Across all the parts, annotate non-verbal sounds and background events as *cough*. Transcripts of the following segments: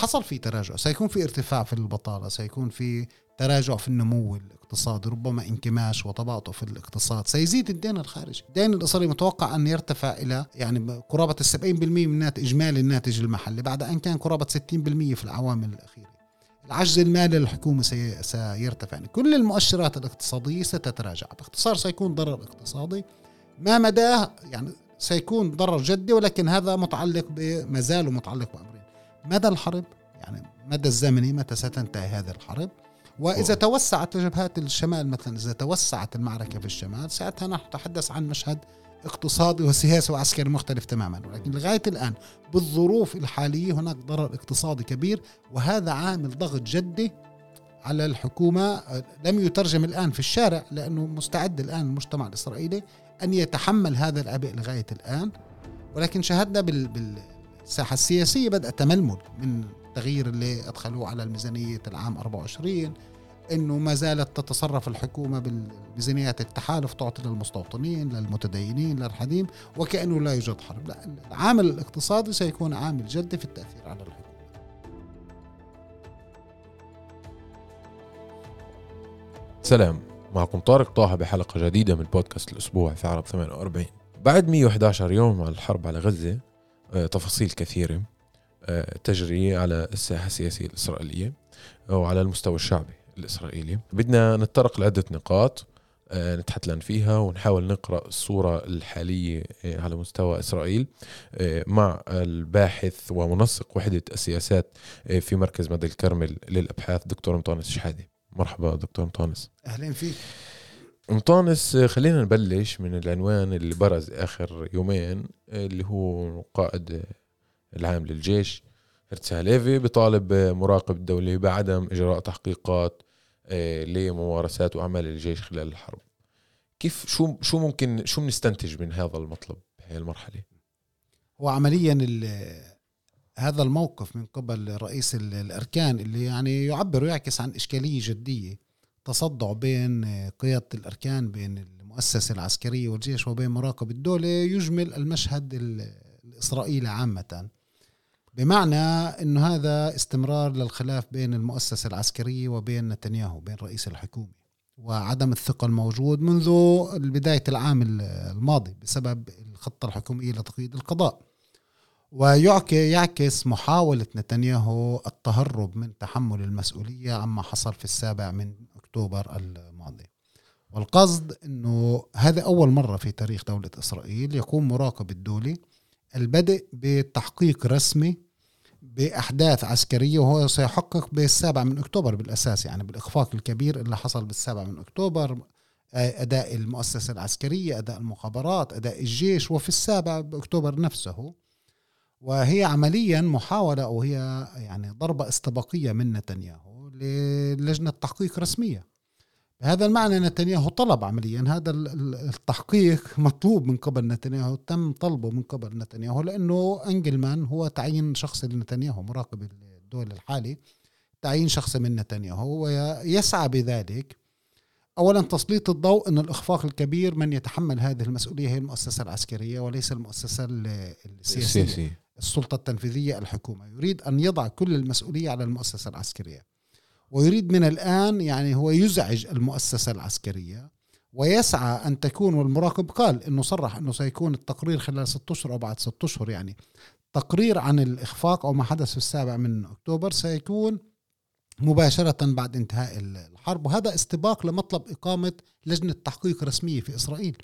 حصل في تراجع سيكون في ارتفاع في البطالة سيكون في تراجع في النمو الاقتصادي ربما انكماش وتباطؤ في الاقتصاد. سيزيد الدين الخارجي. الدين الإسرائيلي متوقع أن يرتفع إلى يعني قرابة السبعين بالمئة من ناتج إجمالي الناتج المحلي بعد أن كان قرابة 60% في العوامل الأخيرة. العجز المالي للحكومة سيرتفع. يعني كل المؤشرات الاقتصادية ستتراجع. باختصار سيكون ضرر اقتصادي. ما مداه يعني سيكون ضرر جدي ولكن هذا متعلق بما زال متعلق بأمرين. مدى الحرب؟ يعني مدى الزمني متى ستنتهي هذه الحرب؟ وإذا توسعت جبهات الشمال مثلا إذا توسعت المعركة في الشمال ساعتها نحن نتحدث عن مشهد اقتصادي وسياسي وعسكري مختلف تماما. ولكن لغاية الآن بالظروف الحالية هناك ضرر اقتصادي كبير وهذا عامل ضغط جدي على الحكومة. لم يترجم الآن في الشارع لأنه مستعد الآن المجتمع الإسرائيلي أن يتحمل هذا العبء لغاية الآن. ولكن شاهدنا بالساحه السياسية بدأ تململ من التغيير اللي أدخلوه على الميزانية العام 24 إنه ما زالت تتصرف الحكومة بالميزانيات التحالف تعطي للمستوطنين للمتدينين للحديم وكأنه لا يوجد حرب. لا العامل الاقتصادي سيكون عامل جدي في التأثير على الحكومة. سلام. معكم طارق طه بحلقة جديدة من بودكاست الأسبوع في عرب 48 بعد 111 يوم على الحرب على غزة تفاصيل كثيرة آه، تجري على الساحة السياسية الإسرائيلية وعلى المستوى الشعبي الإسرائيلي. بدنا نتطرق لعدة نقاط آه، نتحتلن فيها ونحاول نقرأ الصورة الحالية آه، على مستوى إسرائيل آه، مع الباحث ومنسق وحدة السياسات في مركز مدى الكرمل للأبحاث دكتور مطانس شحادي مرحبا دكتور مطانس. أهلا فيك. مطانس خلينا نبلش من العنوان اللي برز آخر يومين اللي هو قائد العام للجيش هرتسا ليفي بطالب مراقب الدولة بعدم إجراء تحقيقات آه، لممارسات وأعمال الجيش خلال الحرب. كيف شو شو ممكن شو بنستنتج من هذا المطلب بهي المرحلة؟ هو عمليا هذا الموقف من قبل رئيس الأركان اللي يعني يعبر ويعكس عن إشكالية جدية. تصدع بين قيادة الأركان بين المؤسسة العسكرية والجيش وبين مراقب الدولة يجمل المشهد الإسرائيلي عامةً. بمعنى إنه هذا استمرار للخلاف بين المؤسسة العسكرية وبين نتنياهو بين رئيس الحكومة وعدم الثقة الموجود منذ بداية العام الماضي بسبب الخطة الحكومية لتقييد القضاء. ويعكس محاولة نتنياهو التهرب من تحمل المسؤولية عما حصل في السابع من أكتوبر الماضي. والقصد إنه هذا أول مرة في تاريخ دولة إسرائيل يقوم مراقب الدولي البدء بتحقيق رسمي بأحداث عسكرية وهو سيحقق بالسابع من أكتوبر بالأساس يعني بالإخفاق الكبير اللي حصل بالسابع من أكتوبر آه، أداء المؤسسة العسكرية أداء المخابرات أداء الجيش وفي السابع بأكتوبر نفسه وهي عمليا محاولة أو هي يعني ضربة استباقية من نتنياهو للجنة تحقيق رسمية بهذا المعنى نتنياهو طلب عمليا هذا التحقيق مطلوب من قبل نتنياهو تم طلبه من قبل نتنياهو لأنه أنجلمان هو تعيين شخص لنتنياهو مراقب الدول الحالي تعيين شخص من نتنياهو ويسعى بذلك. اولا تسليط الضوء أن الإخفاق الكبير من يتحمل هذه المسؤولية هي المؤسسة العسكرية وليس المؤسسة السياسية. السياسي. السلطة التنفيذية الحكومة. يريد أن يضع كل المسؤولية على المؤسسة العسكرية. ويريد من الآن يعني هو يزعج المؤسسة العسكرية ويسعى أن تكون والمراقب قال أنه صرح أنه سيكون التقرير خلال ستة أشهر أو بعد ستة أشهر يعني. تقرير عن الإخفاق أو ما حدث في السابع من أكتوبر سيكون مباشرة بعد انتهاء الحرب. وهذا استباق لمطلب إقامة لجنة تحقيق رسمية في إسرائيل.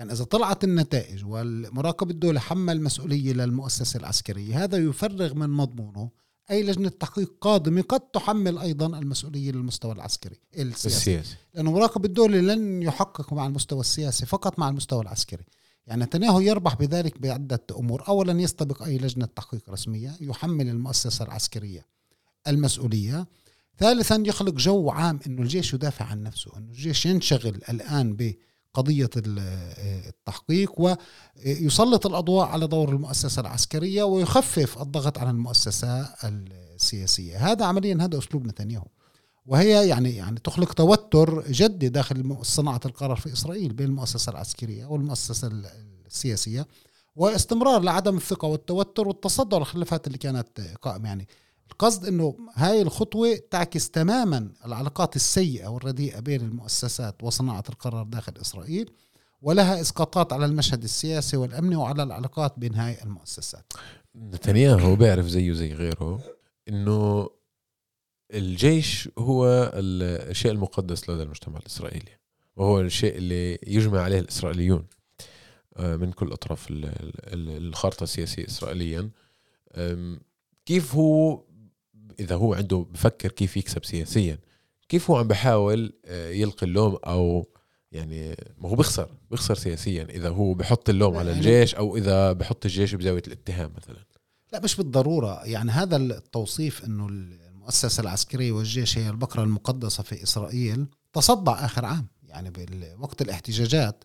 يعني إذا طلعت النتائج والمراقب الدولة حمل مسؤولية للمؤسسة العسكرية هذا يفرغ من مضمونه أي لجنة تحقيق قادمة قد تحمل أيضا المسؤولية للمستوى العسكري السياسي, السياسي. لأنه مراقب الدولة لن يحقق مع المستوى السياسي فقط مع المستوى العسكري. يعني نتنياهو يربح بذلك بعدة أمور. أولا يستبق أي لجنة تحقيق رسمية يحمل المؤسسة العسكرية المسؤولية. ثالثا يخلق جو عام أنه الجيش يدافع عن نفسه أنه الجيش ينشغل الآن ب قضية التحقيق ويسلط الأضواء على دور المؤسسة العسكرية ويخفف الضغط على المؤسسة السياسية. هذا عمليا هذا أسلوب نتنياهو. وهي يعني يعني تخلق توتر جدي داخل صناعة القرار في إسرائيل بين المؤسسة العسكرية والمؤسسة السياسية واستمرار لعدم الثقة والتوتر والتصدع للخلافات اللي كانت قائمة. يعني القصد إنه هاي الخطوة تعكس تماما العلاقات السيئة والرديئة بين المؤسسات وصناعة القرار داخل إسرائيل ولها إسقاطات على المشهد السياسي والأمني وعلى العلاقات بين هاي المؤسسات. نتنياهو بيعرف زيه زي غيره إنه الجيش هو الشيء المقدس لدى المجتمع الإسرائيلي وهو الشيء اللي يجمع عليه الإسرائيليون آه، من كل أطراف الخارطة السياسية اسرائيليا. كيف هو إذا هو عنده بفكر كيف يكسب سياسيا كيف هو عم بحاول آه، يلقي اللوم أو يعني ما هو بيخسر بيخسر سياسيا إذا هو بحط اللوم على يعني الجيش أو إذا بحط الجيش بزاوية الاتهام مثلا. لا مش بالضرورة. يعني هذا التوصيف إنه المؤسسة العسكرية والجيش هي البقره المقدسة في إسرائيل تصدع آخر عام. يعني بوقت الاحتجاجات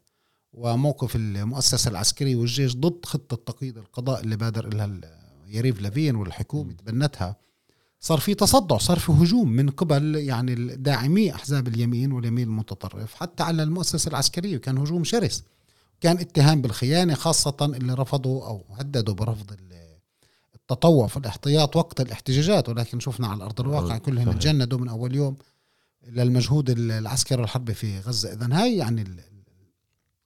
وموقف المؤسسة العسكرية والجيش ضد خطة تقييد القضاء اللي بادر لها يريف لافين والحكومة تبنتها. صار في تصدع صار في هجوم من قبل يعني داعمي أحزاب اليمين واليمين المتطرف حتى على المؤسسة العسكرية كان هجوم شرس كان اتهام بالخيانة خاصة اللي رفضوا أو هددوا برفض التطوع في الاحتياط وقت الاحتجاجات ولكن شفنا على أرض الواقع كلهم تجندوا من أول يوم للمجهود العسكري الحربي في غزة. اذا هاي يعني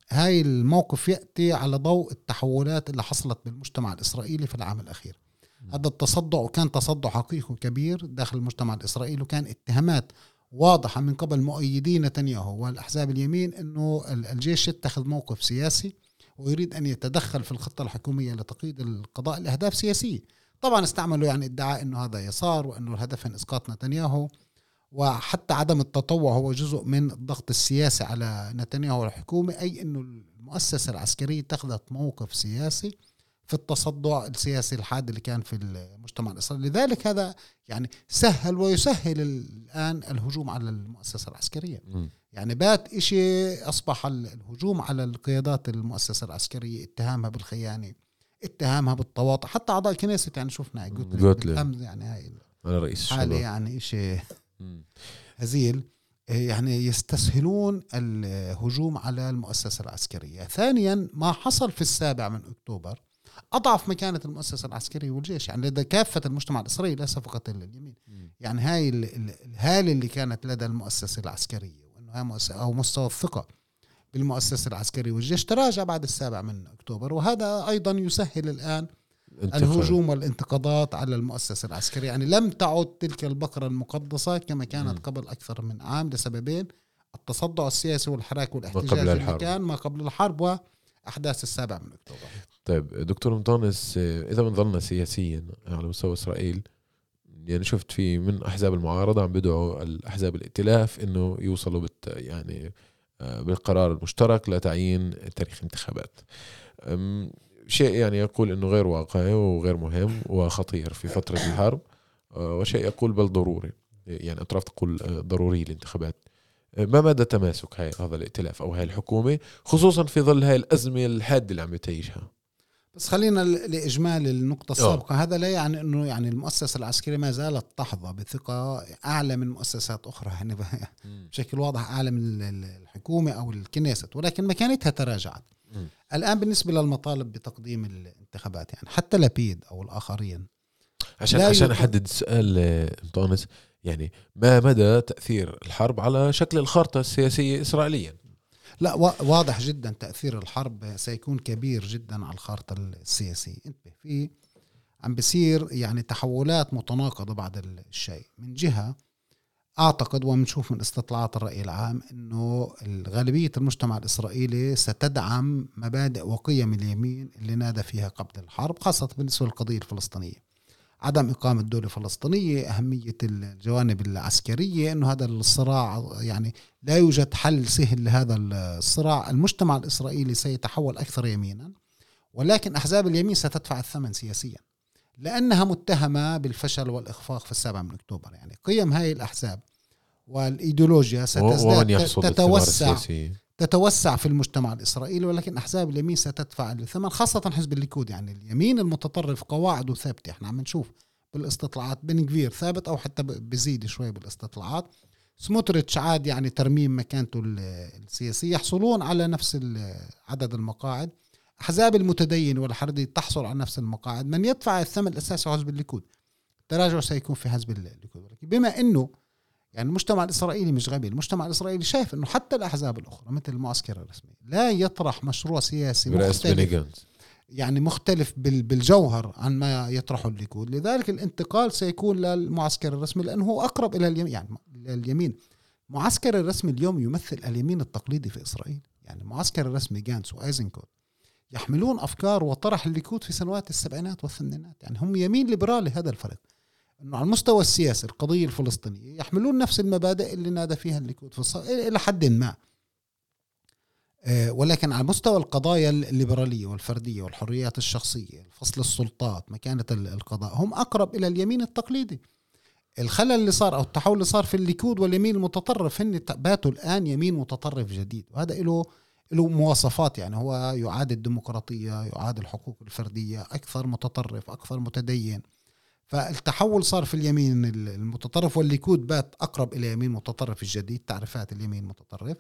هاي الموقف يأتي على ضوء التحولات اللي حصلت بالمجتمع الإسرائيلي في العام الأخير. هذا التصدع وكان تصدع حقيقي كبير داخل المجتمع الإسرائيلي وكان اتهامات واضحة من قبل مؤيدي نتنياهو والأحزاب اليمين إنه الجيش يتخذ موقف سياسي ويريد أن يتدخل في الخطة الحكومية لتقييد القضاء لاهداف سياسية. طبعا استعملوا يعني ادعاء إنه هذا يسار وإنه الهدف من إسقاط نتنياهو وحتى عدم التطوع هو جزء من الضغط السياسي على نتنياهو والحكومة أي إنه المؤسسة العسكرية اتخذت موقف سياسي في التصدع السياسي الحاد اللي كان في المجتمع الإسرائيلي. لذلك هذا يعني سهل ويسهل الآن الهجوم على المؤسسة العسكرية. م. يعني بات إشي أصبح الهجوم على القيادات المؤسسة العسكرية اتهامها بالخيانة اتهامها بالتواطؤ. حتى أعضاء الكنيسة يعني شفنا جوتلي يعني هاي أنا رئيس حالة يعني شيء هزيل. يعني يستسهلون الهجوم على المؤسسة العسكرية. ثانيا ما حصل في السابع من أكتوبر أضعف مكانة المؤسسة العسكرية والجيش يعني لدى كافة المجتمع الإسرائيلي ليس فقط اليمين يعني هاي الهالة اللي كانت لدى وأنه هاي مؤسسة أو مستوى الثقة بالمؤسسة العسكرية والجيش تراجع بعد السابع من أكتوبر وهذا أيضا يسهل الآن انتقال. الهجوم والانتقادات على المؤسسة العسكرية. يعني لم تعد تلك البقرة المقدسة كما كانت م. قبل أكثر من عام لسببين التصدع السياسي والحراك والاحتجاج اللي كان ما قبل الحرب وأحداث السابع من أكتوبر. طيب دكتور مطانس إذا بنظلنا سياسيا على مستوى إسرائيل يعني شفت في من أحزاب المعارضة عم بدعوا الأحزاب الائتلاف إنه يوصلوا بت يعني آه، بالقرار المشترك لتعيين تاريخ انتخابات. شيء يعني يقول إنه غير واقعي وغير مهم وخطير في فترة الحرب آه، وشيء يقول بل ضروري يعني أطراف تقول آه، ضروري الانتخابات آه، ما مدى تماسك هاي هذا الائتلاف أو هاي الحكومة خصوصا في ظل هاي الأزمة الحادة اللي عم يتعيشها بس خلينا لاجمال النقطة السابقة. أوه. هذا لا يعني إنه يعني المؤسسة العسكرية ما زالت تحظى بثقة أعلى من مؤسسات أخرى يعني *laughs* بشكل واضح أعلى من الحكومة أو الكنيست. ولكن مكانتها تراجعت. الآن بالنسبة للمطالب بتقديم الانتخابات يعني حتى لبيد أو الآخرين. عشان عشان أحدد السؤال انطونس يعني ما مدى تأثير الحرب على شكل الخارطة السياسية اسرائيليا؟ لا واضح جدا تأثير الحرب سيكون كبير جدا على الخارطة السياسية. انتبه في عم بصير يعني تحولات متناقضة بعد الشيء. من جهة أعتقد وبنشوف من استطلاعات الرأي العام إنه غالبيه المجتمع الإسرائيلي ستدعم مبادئ وقيم اليمين اللي نادى فيها قبل الحرب خاصة بالنسبة للقضية الفلسطينية. عدم إقامة دولة فلسطينية أهمية الجوانب العسكرية أنه هذا الصراع يعني لا يوجد حل سهل لهذا الصراع. المجتمع الإسرائيلي سيتحول أكثر يمينا ولكن أحزاب اليمين ستدفع الثمن سياسيا لأنها متهمة بالفشل والإخفاق في السابع من أكتوبر. يعني قيم هاي الأحزاب والإيديولوجيا ستزداد تتوسع. تتوسع في المجتمع الإسرائيلي ولكن أحزاب اليمين ستدفع الثمن خاصة حزب الليكود. يعني اليمين المتطرف قواعده ثابتة. إحنا عم نشوف بالاستطلاعات بن غفير ثابت أو حتى بزيد شوي بالاستطلاعات. سموتريتش عاد يعني ترميم مكانته السياسية. يحصلون على نفس عدد المقاعد. أحزاب المتدين والحريدي تحصل على نفس المقاعد. من يدفع الثمن الأساسي حزب الليكود. التراجع سيكون في حزب الليكود. بما إنه يعني المجتمع الإسرائيلي مش غبي، المجتمع الإسرائيلي شايف إنه حتى الأحزاب الأخرى مثل المعسكر الرسمي لا يطرح مشروع سياسي مختلف. يعني مختلف بال- بالجوهر عن ما يطرحه الليكود. لذلك الانتقال سيكون للمعسكر الرسمي لأنه هو أقرب إلى اليمين يعني اليمين. معسكر الرسمي اليوم يمثل اليمين التقليدي في إسرائيل. يعني المعسكر الرسمي جانتس وأيزنكوت يحملون أفكار وطرح الليكود في سنوات السبعينات والثمانينات. يعني هم يمين ليبرالي هذا الفرق إنه على المستوى السياسي القضية الفلسطينية يحملون نفس المبادئ اللي نادى فيها الليكود في الص... إلى حد ما. آه، ولكن على مستوى القضايا الليبرالية والفردية والحريات الشخصية فصل السلطات مكانة ال- القضاء هم أقرب إلى اليمين التقليدي. الخلل اللي صار أو التحول اللي صار في الليكود واليمين المتطرف هن باتوا الآن يمين متطرف جديد وهذا له له مواصفات يعني هو يعادي الديمقراطية يعادي الحقوق الفردية أكثر متطرف أكثر متدين. فالتحول صار في اليمين المتطرف والليكود بات أقرب إلى يمين متطرف الجديد تعريفات اليمين المتطرف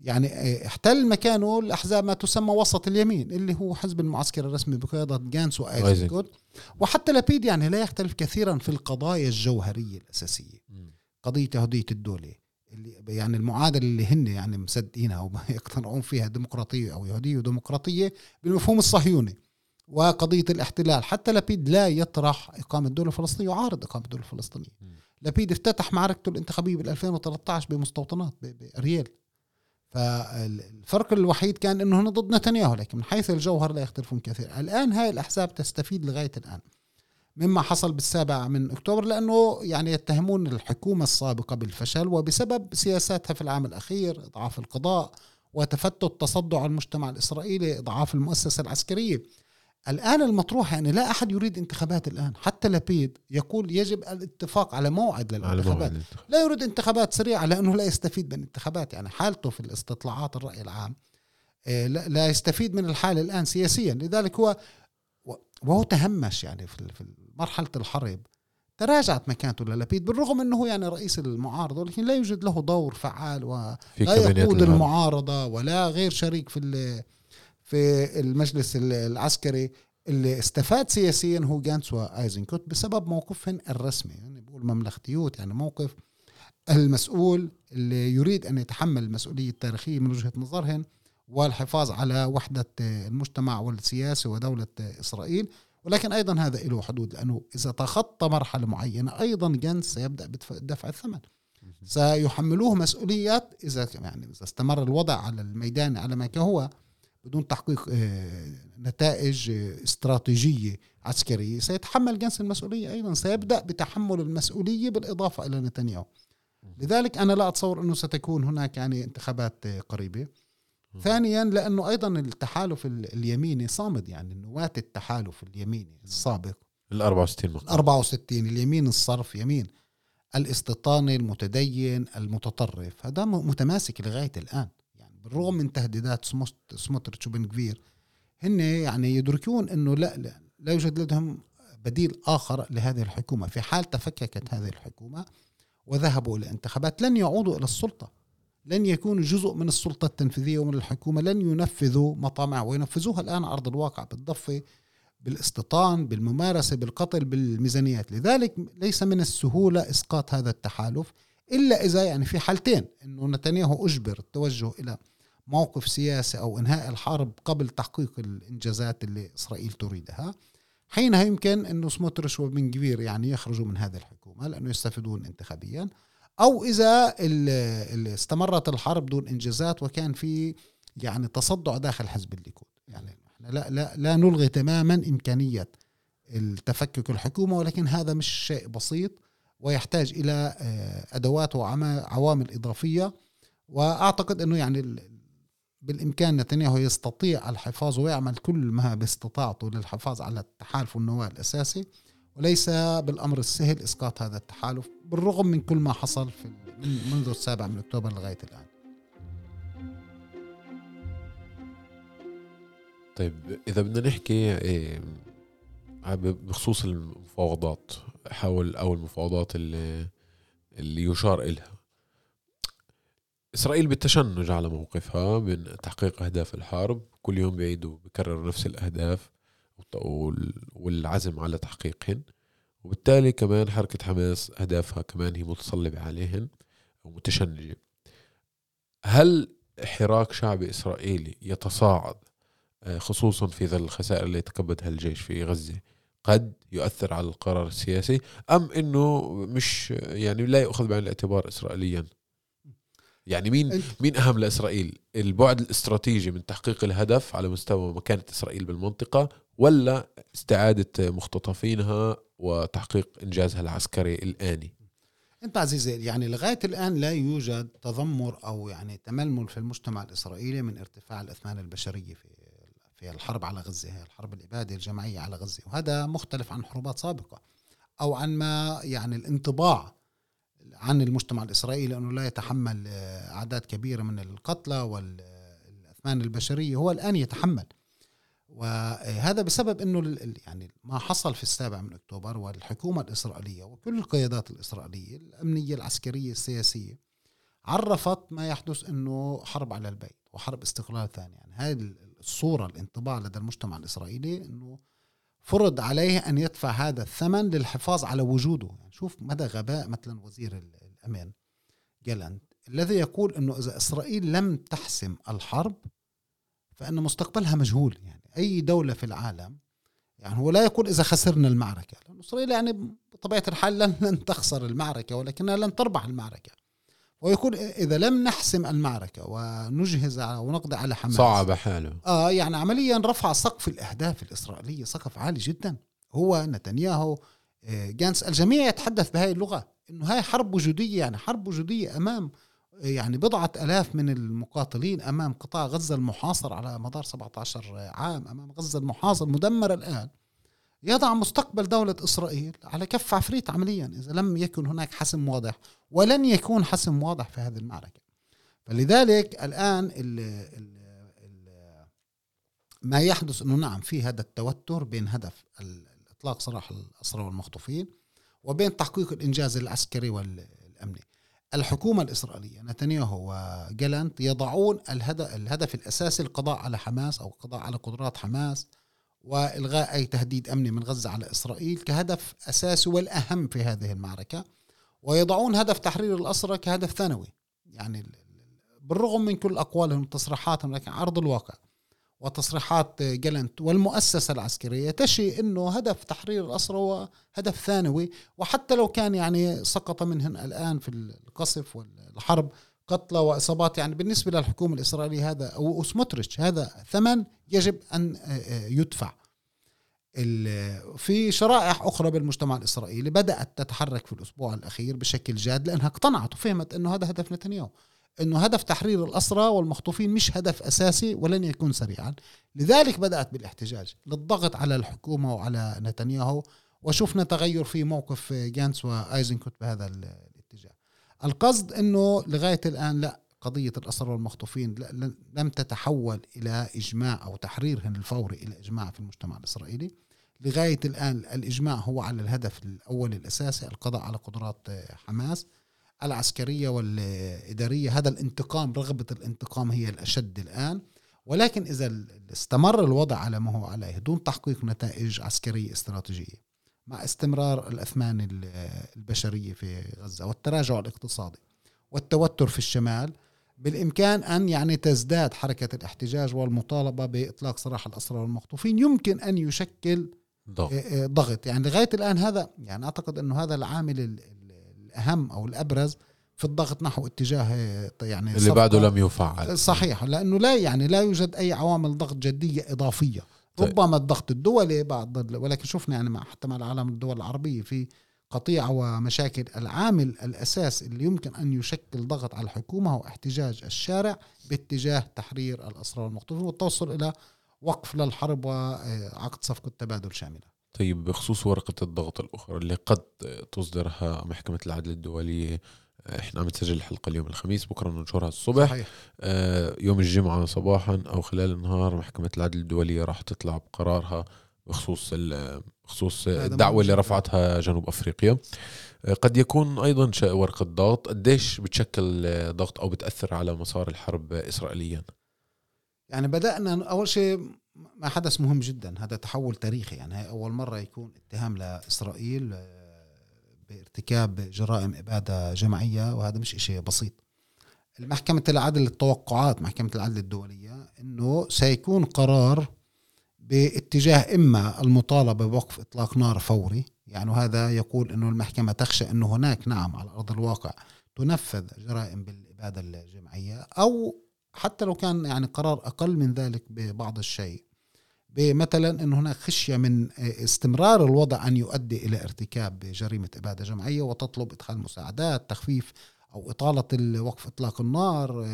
يعني آه، احتل مكانه الأحزاب ما تسمى وسط اليمين اللي هو حزب المعسكر الرسمي بقيادة جانتس وايزنكوت وحتى لبيد يعني لا يختلف كثيرا في القضايا الجوهرية الأساسية. قضية يهودية الدولة اللي يعني المعادلة اللي هن يعني مصدقينها ويقتنعون *laughs* فيها ديمقراطية أو يهودية وديمقراطية بالمفهوم الصهيوني. وقضية الاحتلال. حتى لبيد لا يطرح إقامة دولة فلسطينية يعارض إقامة دولة فلسطينية. مم. لبيد افتتح معركته الانتخابية بال 2013 بمستوطنات ب- باريال فالفرق الوحيد كان إنه هن ضد نتنياهو لكن من حيث الجوهر لا يختلفون كثير. الآن هاي الأحزاب تستفيد لغاية الآن. مما حصل بالسابع من أكتوبر لأنه يعني يتهمون الحكومة السابقة بالفشل وبسبب سياساتها في العام الأخير إضعاف القضاء وتفتت تصدع المجتمع الإسرائيلي إضعاف المؤسسة العسكرية. الآن المطروح يعني لا أحد يريد انتخابات الآن. حتى لبيد يقول يجب الاتفاق على موعد على للانتخابات موعد لا يريد انتخابات سريعة لأنه لا يستفيد من الانتخابات. يعني حالته في الاستطلاعات الرأي العام آه، لا يستفيد من الحاله الآن سياسيا. لذلك هو وهو تهمش يعني في في مرحلة الحرب. تراجعت مكانته للبيد بالرغم إنه يعني رئيس المعارضة ولكن لا يوجد له دور فعال ولا يقود. المعارضة. ولا غير شريك في في المجلس ال- العسكري اللي استفاد سياسيا هو جانس وآيزنكوت بسبب موقفهم الرسمي. يعني بقول مملكتيوت يعني موقف المسؤول اللي يريد أن يتحمل المسؤولية التاريخية من وجهة نظرهم والحفاظ على وحدة المجتمع والسياسة ودولة إسرائيل. ولكن أيضا هذا له حدود لأنه إذا تخطى مرحلة معينة أيضا جنس سيبدأ بدفع دفع الثمن سيحملوه مسؤوليات إذا يعني إذا استمر الوضع على الميدان على ما هو. بدون تحقيق آه، نتائج آه، استراتيجية عسكرية. سيتحمل جنس المسؤولية أيضا سيبدأ بتحمل المسؤولية بالإضافة إلى نتنياهو. لذلك أنا لا أتصور أنه ستكون هناك يعني انتخابات آه، قريبة. ثانيا لأنه أيضا التحالف ال- اليميني صامد يعني نواه التحالف اليميني السابق. ال 64 مقام 64 اليمين الصرف يمين. الاستيطاني المتدين المتطرف. هذا متماسك لغاية الآن. يعني بالرغم من تهديدات سموتريتش وبن كفير هن يعني يدركون إنه لا لا, لا يوجد لديهم بديل آخر لهذه الحكومة. في حال تفككت هذه الحكومة وذهبوا إلى انتخابات لن يعودوا إلى السلطة. لن يكونوا جزء من السلطة التنفيذية ومن الحكومة. لن ينفذوا مطامع وينفذوها الآن أرض الواقع بالضفة بالاستيطان بالممارسة بالقتل بالميزانيات. لذلك ليس من السهولة إسقاط هذا التحالف إلا إذا يعني في حالتين إنه نتنياهو أجبر التوجه إلى موقف سياسي أو إنهاء الحرب قبل تحقيق الإنجازات اللي إسرائيل تريدها. حينها يمكن انه سموتريش وبن كبير يعني يخرجوا من هذه الحكومة لأنه يستفيدون انتخابيا. ال- ال- استمرت الحرب دون إنجازات وكان في يعني تصدع داخل حزب الليكود. يعني إحنا لا لا لا نلغي تماما إمكانية التفكك الحكومة ولكن هذا مش شيء بسيط ويحتاج إلى آه، أدوات وعوامل إضافية. وأعتقد أنه يعني بالإمكان نتنياهو يستطيع الحفاظ ويعمل كل ما باستطاعته للحفاظ على التحالف والنواة الأساسي وليس بالأمر السهل إسقاط هذا التحالف بالرغم من كل ما حصل في من- منذ السابع من أكتوبر لغاية الآن. طيب إذا بدنا نحكي إيه، بخصوص المفاوضات حول أو المفاوضات اللي اللي يشار إلها. إسرائيل بالتشنج على موقفها من تحقيق أهداف الحرب. كل يوم بيعيدوا بكرر نفس الأهداف وال- والعزم على تحقيقهن. وبالتالي كمان حركة حماس أهدافها كمان هي متصلبة عليهن ومتشنجة هل حراك شعبي إسرائيلي يتصاعد آه، خصوصا في ظل الخسائر اللي يتكبدها الجيش في غزة قد يؤثر على القرار السياسي؟ أم أنه مش يعني لا يؤخذ بعين الاعتبار إسرائيليا يعني مين مين أهم لإسرائيل؟ البعد الاستراتيجي من تحقيق الهدف على مستوى مكانة إسرائيل بالمنطقة ولا استعادة مختطفينها وتحقيق إنجازها العسكري الآني؟ أنت عزيزي يعني لغاية الآن لا يوجد تذمر أو يعني تململ في المجتمع الإسرائيلي من ارتفاع الأثمان البشرية في في الحرب على غزة هي الحرب الإبادة الجماعية على غزة وهذا مختلف عن حروبات سابقة أو عن ما يعني الانطباع عن المجتمع الإسرائيلي انه لا يتحمل أعداد كبيرة من القتلى والاثمان البشرية هو الآن يتحمل. وهذا بسبب إنه يعني ما حصل في السابع من أكتوبر والحكومة الإسرائيلية وكل القيادات الإسرائيلية الأمنية العسكرية السياسية عرفت ما يحدث إنه حرب على البيت وحرب استقلال ثاني. يعني هذه الصورة الانطباع لدى المجتمع الإسرائيلي إنه فرض عليه أن يدفع هذا الثمن للحفاظ على وجوده. يعني شوف مدى غباء مثلا وزير الأمان جالنت الذي يقول إنه إذا إسرائيل لم تحسم الحرب فإن مستقبلها مجهول. يعني أي دولة في العالم يعني هو لا يقول إذا خسرنا المعركة لأن إسرائيل يعني بطبيعة الحال لن, تخسر المعركة ولكنها لن تربح المعركة. ويقول إذا لم نحسم المعركة ونجهز ونقضي على حماس. صعب حاله. آه يعني عمليا رفع سقف الأهداف الإسرائيلية سقف عالي جدا. هو نتنياهو آه، جانس الجميع يتحدث بهذه اللغة إنه هاي حرب وجودية يعني حرب وجودية أمام يعني بضعة ألاف من المقاتلين أمام قطاع غزة المحاصر على مدار 17 عام أمام غزة المحاصر مدمر الآن. يضع مستقبل دولة إسرائيل على كف عفريت عمليا إذا لم يكن هناك حسم واضح ولن يكون حسم واضح في هذه المعركة. فلذلك الآن ال ال ال ما يحدث أنه نعم في هذا التوتر بين هدف إطلاق سراح الأسرى والمخطوفين وبين تحقيق الإنجاز العسكري والأمني. الحكومة الإسرائيلية نتنياهو وجالانت يضعون الهدف, الهدف الأساسي القضاء على حماس أو القضاء على قدرات حماس وإلغاء أي تهديد أمني من غزة على إسرائيل كهدف أساسي والأهم في هذه المعركة ويضعون هدف تحرير الأسرى كهدف ثانوي. يعني بالرغم من كل أقوالهم وتصريحاتهم لكن عرض الواقع وتصريحات جالنت والمؤسسة العسكرية تشي أنه هدف تحرير الأسرى هو هدف ثانوي وحتى لو كان يعني سقط منهن الآن في القصف والحرب قتلى وإصابات. يعني بالنسبة للحكومة الإسرائيلية هذا أو سموتريتش هذا ثمن يجب أن يدفع. في شرائح أخرى بالمجتمع الإسرائيلي بدأت تتحرك في الأسبوع الأخير بشكل جاد لأنها اقتنعت وفهمت أنه هذا هدف نتنياهو. إنه هدف تحرير الأسرى والمخطوفين مش هدف أساسي ولن يكون سريعا. لذلك بدأت بالإحتجاج للضغط على الحكومة وعلى نتنياهو. وشفنا تغير في موقف جانس وآيزنكوت بهذا القصد إنه لغاية الآن لا قضية الاسرى والمخطوفين لم تتحول إلى إجماع أو تحريرهم الفوري إلى إجماع في المجتمع الإسرائيلي. لغاية الآن الإجماع هو على الهدف الأول الأساسي القضاء على قدرات حماس العسكرية والإدارية. هذا الانتقام رغبة الانتقام هي الأشد الآن. ولكن إذا استمر الوضع على ما هو عليه دون تحقيق نتائج عسكرية استراتيجية. مع استمرار الأثمان البشرية في غزة والتراجع الاقتصادي والتوتر في الشمال بالإمكان أن يعني تزداد حركة الاحتجاج والمطالبة بإطلاق سراح الأسرى والمخطوفين يمكن أن يشكل ضغط, آه، آه، ضغط. يعني لغاية الآن هذا يعني أعتقد أنه هذا العامل الأهم أو الأبرز في الضغط نحو اتجاه يعني اللي بعده لم يفعل. صحيح. لأنه لا يعني لا يوجد أي عوامل ضغط جدية إضافية. طيب. ربما الضغط الدولي بعض ولكن شفنا يعني مع حتى مع العالم الدول العربية في قطيعة ومشاكل العامل الأساس اللي يمكن أن يشكل ضغط على الحكومة هو احتجاج الشارع باتجاه تحرير الأسرى والمخطوفين والتوصل إلى وقف للحرب وعقد صفقة تبادل شاملة طيب بخصوص ورقة الضغط الأخرى اللي قد تصدرها محكمة العدل الدولية إحنا عم نسجل الحلقة اليوم الخميس بكرة ننشرها الصبح. صحيح. آه يوم الجمعة صباحا أو خلال النهار محكمة العدل الدولية راح تطلع بقرارها بخصوص بخصوص الدعوة اللي رفعتها جنوب أفريقيا. آه قد يكون أيضا ورقة ضغط. قديش بتشكل ضغط أو بتأثر على مسار الحرب إسرائيليا؟ يعني بدأنا أول شيء ما حدث مهم جدا هذا تحول تاريخي. يعني هي أول مرة يكون اتهام لإسرائيل آه، بارتكاب جرائم إبادة جماعية وهذا مش إشي بسيط. المحكمة العدل التوقعات محكمة العدل الدولية أنه سيكون قرار باتجاه إما المطالبة بوقف إطلاق نار فوري يعني هذا يقول أنه المحكمة تخشى أنه هناك نعم على أرض الواقع تنفذ جرائم بالإبادة الجماعية أو حتى لو كان يعني قرار أقل من ذلك ببعض الشيء. بمثلا أن هناك خشية من استمرار الوضع أن يؤدي إلى ارتكاب جريمة إبادة جماعية وتطلب إدخال مساعدات تخفيف أو إطالة وقف إطلاق النار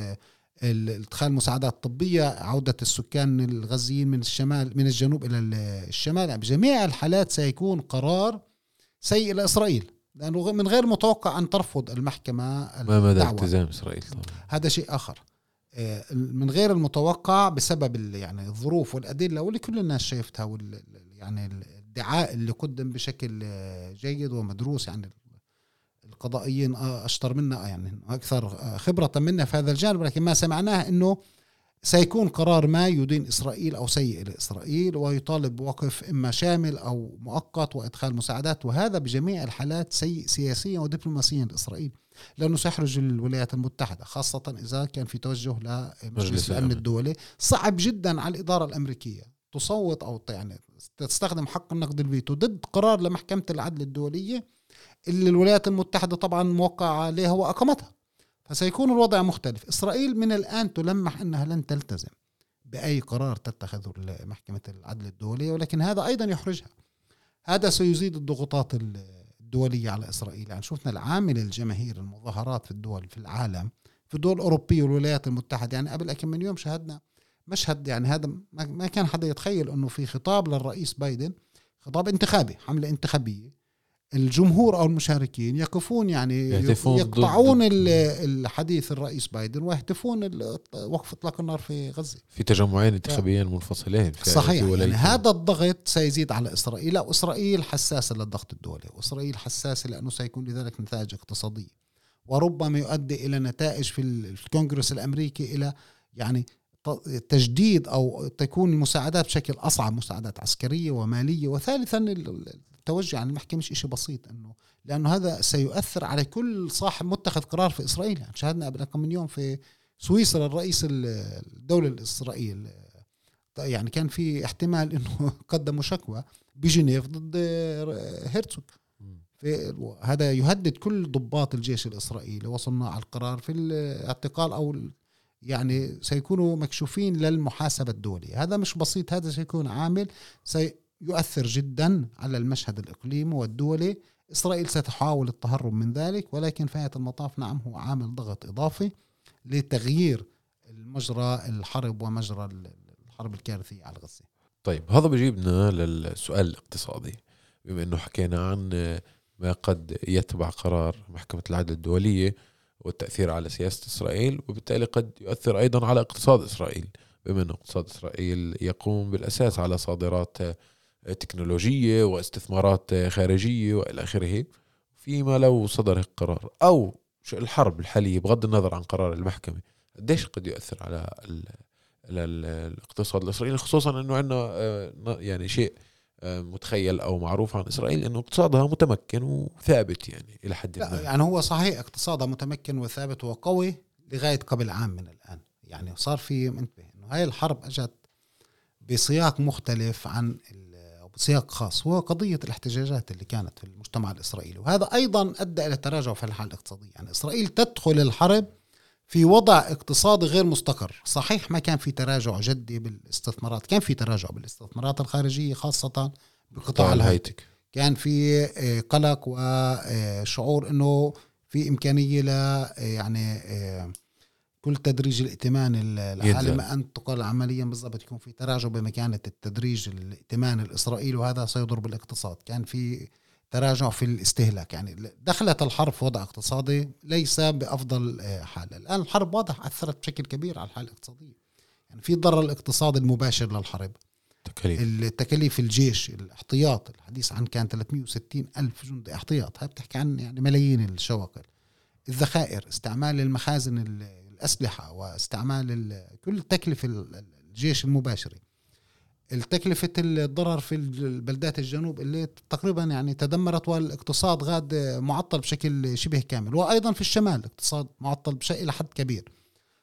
إدخال مساعدات طبية عودة السكان الغزيين من الشمال من الجنوب إلى الشمال. يعني بجميع الحالات سيكون قرار سيء لاسرائيل لأنه من غير متوقع أن ترفض المحكمة ما مدى التزام إسرائيل؟ طبعا. هذا شيء آخر. آه، من غير المتوقع بسبب يعني الظروف والأدلة واللي كل الناس شايفتها وال يعني الادعاء اللي قدم بشكل جيد ومدروس يعني القضائيين أشطر منا يعني أكثر خبرة منا في هذا الجانب. لكن ما سمعناه إنه سيكون قرار ما يدين إسرائيل أو سيء لإسرائيل ويطالب بوقف إما شامل أو مؤقت وإدخال مساعدات وهذا بجميع الحالات سيء سياسيا ودبلوماسيا لإسرائيل. لأنه سيحرج الولايات المتحدة خاصة إذا كان في توجه لمجلس الأمن الدولي. صعب جدا على الإدارة الأمريكية تصوت أو يعني تستخدم حق النقد الفيتو ضد قرار لمحكمة العدل الدولية اللي الولايات المتحدة طبعا موقعة عليها وأقامتها. فسيكون الوضع مختلف. إسرائيل من الآن تلمح أنها لن تلتزم بأي قرار تتخذه محكمة العدل الدولية ولكن هذا أيضا يحرجها. هذا سيزيد الضغوطات الدولية على إسرائيل. يعني شفنا العامل الجماهير المظاهرات في الدول في العالم في الدول الأوروبية والولايات المتحدة. يعني قبل كم من يوم شهدنا مشهد يعني هذا ما كان حدا يتخيل أنه في خطاب للرئيس بايدن خطاب انتخابي حملة انتخابية. الجمهور أو المشاركين يقفون يعني يقطعون الحديث الرئيس بايدن ويهتفون وقف إطلاق النار في غزة. في تجمعين انتخابيين منفصلين في صحيح يعني هذا الضغط سيزيد على إسرائيل واسرائيل حساسة للضغط الدولي وإسرائيل حساسة لأنه سيكون لذلك نتائج اقتصادية وربما يؤدي إلى نتائج في الكونغرس الأمريكي إلى يعني تجديد أو تكون المساعدات بشكل أصعب مساعدات عسكرية ومالية وثالثا التوجه عن المحكمة مش إشي بسيط إنه لأنه هذا سيؤثر على كل صاحب متخذ قرار في إسرائيل. يعني شاهدنا قبل كم من يوم في سويسرا الرئيس الدولة الإسرائيل يعني كان في احتمال إنه *laughs* قدموا شكوى بجنيف ضد هرتسوك هذا يهدد كل ضباط الجيش الإسرائيلي وصلنا على القرار في الاعتقال أو يعني سيكونوا مكشوفين للمحاسبة الدولية. هذا مش بسيط هذا سيكون عامل سي يؤثر جدا على المشهد الإقليمي والدولي. إسرائيل ستحاول التهرب من ذلك ولكن في نهاية المطاف نعم هو عامل ضغط إضافي لتغيير مجرى الحرب ومجرى الحرب الكارثية على غزة. طيب هذا بجيبنا للسؤال الاقتصادي. بما أنه حكينا عن ما قد يتبع قرار محكمة العدل الدولية والتأثير على سياسة إسرائيل وبالتالي قد يؤثر أيضا على اقتصاد إسرائيل. بما أن اقتصاد إسرائيل يقوم بالأساس على صادرات تكنولوجية واستثمارات خارجية وإلى آخره فيما لو صدر القرار أو الحرب الحالية بغض النظر عن قرار المحكمة قديش قد يؤثر على الاقتصاد الإسرائيلي؟ خصوصا أنه عندنا آه، يعني شيء آه، متخيل أو معروف عن إسرائيل إنه اقتصادها متمكن وثابت يعني إلى حد ما. يعني هو صحيح اقتصادها متمكن وثابت وقوي لغاية قبل عام من الآن. يعني صار في انتبه إنه هاي الحرب أجت بسياق مختلف عن سياق خاص هو قضية الاحتجاجات اللي كانت في المجتمع الإسرائيلي. وهذا أيضا أدى إلى تراجع في الحالة الاقتصادية. يعني إسرائيل تدخل الحرب في وضع اقتصادي غير مستقر. صحيح ما كان في تراجع جدي بالاستثمارات كان في تراجع بالاستثمارات الخارجية خاصة بقطاع الهايتك كان في آه، قلق وشعور إنه في إمكانية ل آه، يعني آه، كل تدريج الائتمان العالي ما أن تقال عمليا بالضبط يكون في تراجع بمكانة التدريج الائتمان الإسرائيلي وهذا سيضر بالاقتصاد. كان في تراجع في الاستهلاك. يعني دخلت الحرب في وضع اقتصادي ليس بأفضل آه، حال. الآن الحرب واضح أثرت بشكل كبير على الحالة الاقتصادية. يعني في ضرر الاقتصادي المباشر للحرب. تكاليف. التكاليف الجيش الاحتياط الحديث عن كان 360 ألف جندي احتياط. هاي بتحكي عن يعني ملايين الشواكل. الذخائر استعمال المخازن الأسلحة واستعمال كل تكلفة الجيش المباشرة. التكلفة الضرر في البلدات الجنوب اللي تقريبا يعني تدمرت والاقتصاد غاد معطل بشكل شبه كامل. وأيضا في الشمال الاقتصاد معطل إلى حد كبير.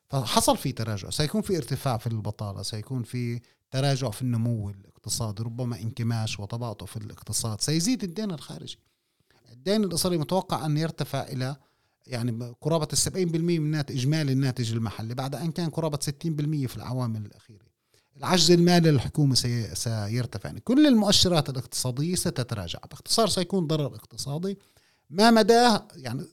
فحصل في تراجع. سيكون في ارتفاع في البطالة سيكون في تراجع في النمو الاقتصادي ربما انكماش وتباطؤ في الاقتصاد. سيزيد الدين الخارجي. الدين الإسرائيلي متوقع أن يرتفع إلى يعني قرابة السبعين بالمئة من إجمالي الناتج المحلي بعد أن كان قرابة ستين بالمئة في العوامل الأخيرة. العجز المالي للحكومة سيرتفع. يعني كل المؤشرات الاقتصادية ستتراجع. باختصار سيكون ضرر اقتصادي. ما مداه يعني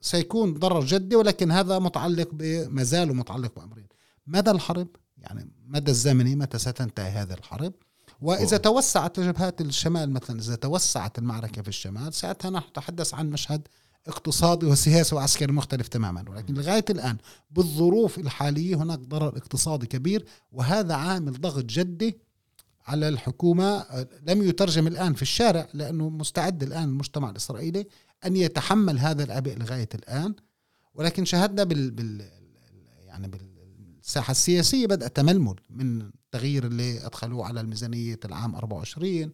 سيكون ضرر جدي ولكن هذا متعلق بما زال متعلق بأمرين. مدى الحرب؟ يعني مدى الزمني؟ متى ستنتهي هذه الحرب؟ وإذا توسعت جبهات الشمال مثلا إذا توسعت المعركة في الشمال ساعتها نحن نتحدث عن مشهد اقتصادي وسياسي وعسكري مختلف تماما ولكن لغاية الآن بالظروف الحالية هناك ضرر اقتصادي كبير وهذا عامل ضغط جدي على الحكومة لم يترجم الآن في الشارع لأنه مستعد الآن المجتمع الإسرائيلي أن يتحمل هذا العبء لغاية الآن. ولكن شاهدنا بال, بال يعني بالساحة السياسية بدأ تململ من التغيير اللي أدخلوه على الميزانية العام 24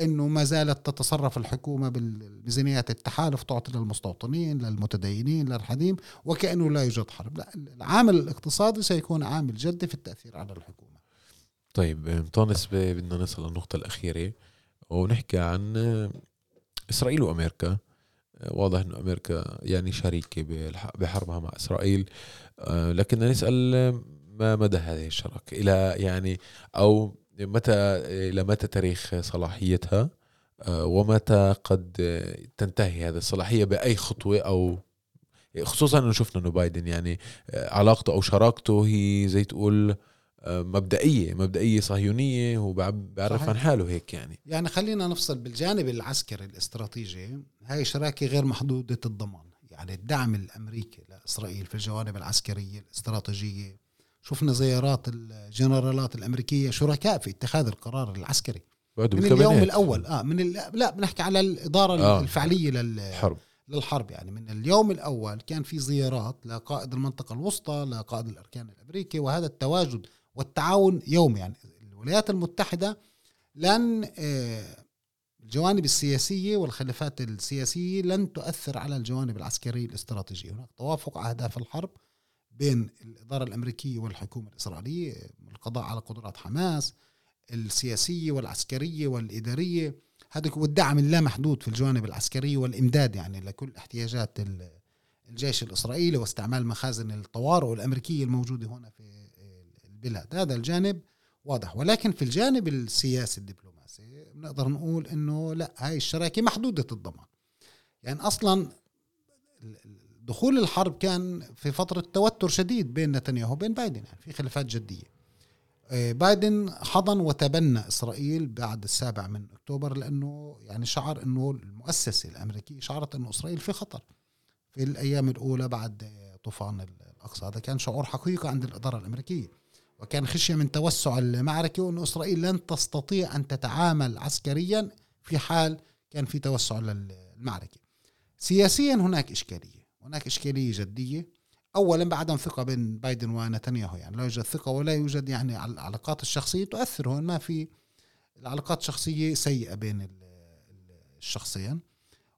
إنه ما زالت تتصرف الحكومة بالميزانيات التحالف تعطي للمستوطنين للمتدينين للحديم وكأنه لا يوجد حرب. لا العامل الاقتصادي سيكون عامل جدي في التأثير على الحكومة. طيب مطانس بدنا نصل للنقطة الأخيرة ونحكي عن إسرائيل وأمريكا. واضح إنه أمريكا يعني شريكة بحربها مع إسرائيل. لكن نسأل ما مدى هذه الشراكة؟ إلى يعني أو متى إلى متى تاريخ صلاحيتها؟ آه، ومتى قد تنتهي هذه الصلاحية بأي خطوة؟ أو خصوصا إنه شفنا إنه بايدن يعني آه، علاقته أو شراكته هي زي تقول آه، مبدئية مبدئية صهيونية هو بيعرف عن حاله هيك يعني. يعني خلينا نفصل بالجانب العسكري الاستراتيجي. هاي شراكة غير محدودة الضمان. يعني الدعم الأمريكي لإسرائيل في الجوانب العسكرية الاستراتيجية شفنا زيارات الجنرالات الأمريكية شركاء في اتخاذ القرار العسكري. من اليوم الأول. آه من لا بنحكي على الإدارة آه. الفعلية للحرب للحرب يعني. من اليوم الأول كان في زيارات لقائد المنطقة الوسطى لقائد الأركان الامريكي وهذا التواجد والتعاون يومي يعني. الولايات المتحدة لن آه، الجوانب السياسية والخلافات السياسية لن تؤثر على الجوانب العسكرية الاستراتيجية. هناك توافق على أهداف الحرب بين الإدارة الأمريكية والحكومة الإسرائيلية القضاء على قدرات حماس السياسية والعسكرية والإدارية. هذا والدعم اللامحدود في الجوانب العسكرية والإمداد يعني لكل احتياجات الجيش الإسرائيلي واستعمال مخازن الطوارئ الأمريكية الموجودة هنا في البلاد. هذا الجانب واضح. ولكن في الجانب السياسي الدبلوماسي بنقدر نقول إنه لا هاي الشراكة محدودة الضمان. يعني أصلا دخول الحرب كان في فترة توتر شديد بين نتنياهو وبين بايدن يعني في خلافات جدية. آه، بايدن حضن وتبنى إسرائيل بعد السابع من أكتوبر لأنه يعني شعر أنه المؤسسة الأمريكية شعرت أنه إسرائيل في خطر. في الأيام الأولى بعد طوفان الأقصى. هذا كان شعور حقيقي عند الإدارة الأمريكية. وكان خشية من توسع المعركة وأن إسرائيل لن تستطيع أن تتعامل عسكريا في حال كان في توسع للمعركة. سياسيا هناك إشكالية. هناك إشكالية جدية. أولا بعدم ثقة بين بايدن ونتنياهو يعني لا يوجد ثقة ولا يوجد يعني العلاقات الشخصية تؤثر هون ما في العلاقات الشخصية سيئة بين الشخصين.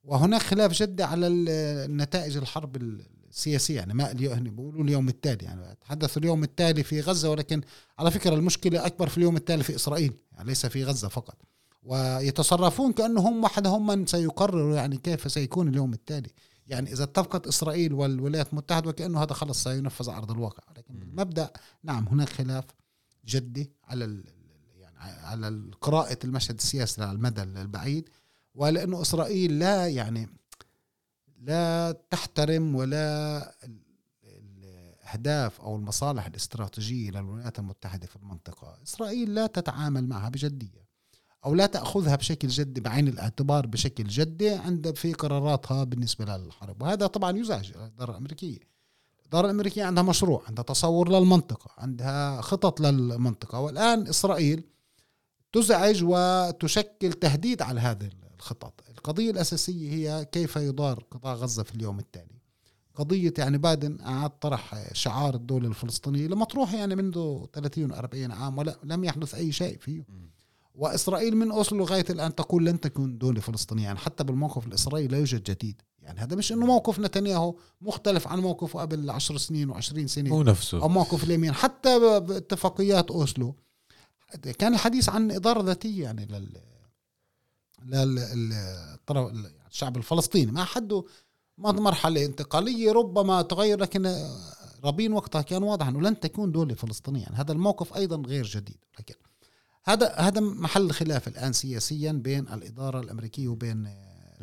وهناك خلاف جدي على النتائج الحرب السياسية يعني ما بيقولوا اليوم التالي يعني تحدثوا اليوم التالي في غزة ولكن على فكرة المشكلة أكبر في اليوم التالي في إسرائيل يعني ليس في غزة فقط. ويتصرفون كأنهم وحدهم من سيقرروا يعني كيف سيكون اليوم التالي. يعني إذا اتفقت إسرائيل والولايات المتحدة وكأنه هذا خلص سينفذ على أرض الواقع. لكن بالمبدأ نعم هناك خلاف جدي على يعني على قراءة المشهد السياسي على المدى البعيد ولأنه إسرائيل لا يعني لا تحترم ولا الأهداف أو المصالح الاستراتيجية للولايات المتحدة في المنطقة، إسرائيل لا تتعامل معها بجدية. أو لا تأخذها بشكل جدي بعين الاعتبار بشكل جدي عند في قراراتها بالنسبة للحرب. وهذا طبعا يزعج الإدارة الأمريكية. الإدارة الأمريكية عندها مشروع عندها تصور للمنطقة عندها خطط للمنطقة. والآن إسرائيل تزعج وتشكل تهديد على هذه الخطط. القضية الأساسية هي كيف يدار قطاع غزة في اليوم التالي. قضية يعني بايدن أعاد طرح شعار الدولة الفلسطينية لمطروح يعني منذ 30 40 عام ولا لم يحدث أي شيء فيه. وإسرائيل من أوسلو لغاية الآن تقول لن تكون دولة فلسطينية يعني حتى بالموقف الإسرائيلي لا يوجد جديد. يعني هذا مش إنه موقف نتنياهو مختلف عن موقفه قبل 10 سنين و20 سنة هو نفسه. أو موقف اليمين. حتى باتفاقيات أوسلو كان الحديث عن إدارة ذاتية يعني لل للطرف الشعب الفلسطيني. ما حده مرحلة انتقالية ربما تغير لكن رابين وقتها كان واضح إنه لن تكون دولة فلسطينية. يعني هذا الموقف أيضا غير جديد. لكن هذا هذا محل خلاف الآن سياسيا بين الإدارة الأمريكية وبين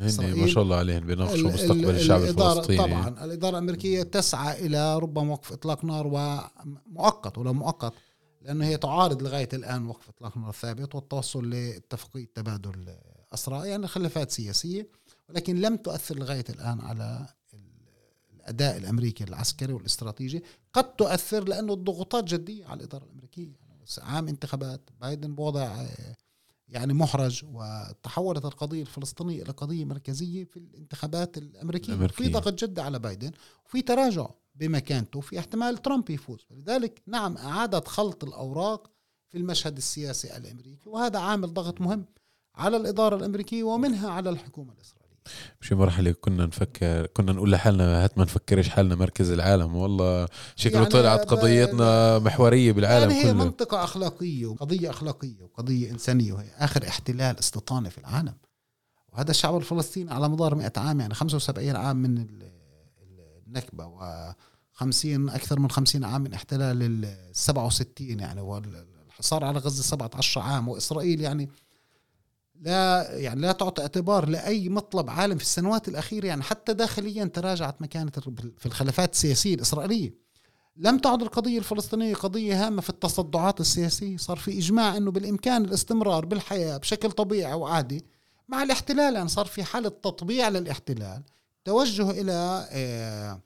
إسرائيل ما شاء الله عليهم بيناقشوا مستقبل الشعب الفلسطيني. طبعا الإدارة الأمريكية تسعى إلى ربما وقف إطلاق نار ومؤقت ولا مؤقت لأنه هي تعارض لغاية الآن وقف إطلاق نار ثابت والتوصل لاتفاقية تبادل اسرى يعني خلافات سياسية ولكن لم تؤثر لغاية الآن على الأداء الأمريكي العسكري والإستراتيجي. قد تؤثر لأنه الضغوطات جدية على الإدارة الأمريكية. عام انتخابات. بايدن بوضع يعني محرج وتحولت القضية الفلسطينية إلى قضية مركزية في الانتخابات الأمريكية, الأمريكية. في ضغط جدة على بايدن وفي تراجع بمكانته في احتمال ترامب يفوز. لذلك نعم أعادت خلط الأوراق في المشهد السياسي الأمريكي وهذا عامل ضغط مهم على الإدارة الأمريكية ومنها على الحكومة الإسرائيلية. بشي مرحلة كنا نفكر كنا نقول لحالنا هات ما نفكرش حالنا مركز العالم والله شكله يعني طلعت قضيتنا محورية بالعالم يعني هي كله. منطقة أخلاقية وقضية أخلاقية وقضية إنسانية وهي آخر احتلال استيطاني في العالم وهذا الشعب الفلسطيني على مدار 100 عام يعني 75 عام من النكبة و 50 أكثر من 50 عام من احتلال ال 67 يعني والحصار على غزة 17 عام وإسرائيل يعني لا يعني لا تعطي اعتبار لأي مطلب عالم في السنوات الأخيرة يعني حتى داخليا تراجعت مكانة في الخلافات السياسية الإسرائيلية. لم تعد القضية الفلسطينية قضية هامة في التصدعات السياسية. صار في إجماع إنه بالإمكان الاستمرار بالحياة بشكل طبيعي وعادي مع الاحتلال يعني صار في حالة تطبيع للاحتلال توجه إلى آه،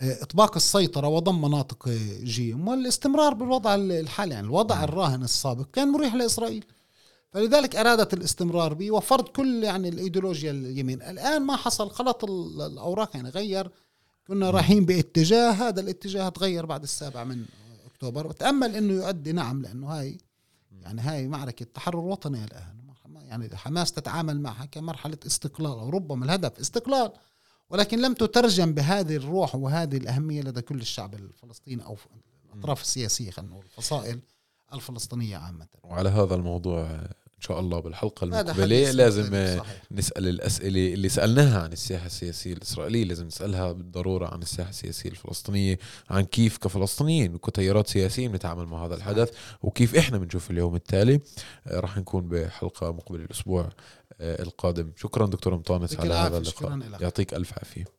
آه، إطباق السيطرة وضم مناطق جيم والاستمرار بالوضع الحالي يعني الوضع الراهن السابق كان مريح لإسرائيل. فلذلك ارادت الاستمرار به وفرض كل يعني الإيديولوجيا اليمين. الآن ما حصل خلط الأوراق يعني غير. كنا رايحين باتجاه هذا الاتجاه تغير بعد السابع من أكتوبر. وتامل إنه يؤدي نعم لأنه هاي يعني هاي معركة تحرر وطني الآن. يعني حماس تتعامل معها كمرحلة استقلال أو ربما الهدف استقلال. ولكن لم تترجم بهذه الروح وهذه الأهمية لدى كل الشعب الفلسطيني أو الأطراف السياسية خلينا نقول الفصائل الفلسطينية عامة. وعلى هذا الموضوع إن شاء الله بالحلقة المقبلة لازم نسأل الأسئلة اللي سألناها عن الساحه السياسية الإسرائيلية لازم نسألها بالضرورة عن الساحه السياسية الفلسطينية عن كيف كفلسطينيين وكتيارات سياسيه بنتعامل مع هذا الحدث وكيف إحنا بنشوف اليوم التالي. آه، راح نكون بحلقة مقبلة الأسبوع آه، القادم. شكرا دكتور مطانس على هذا اللقاء. يعطيك ألف عافية.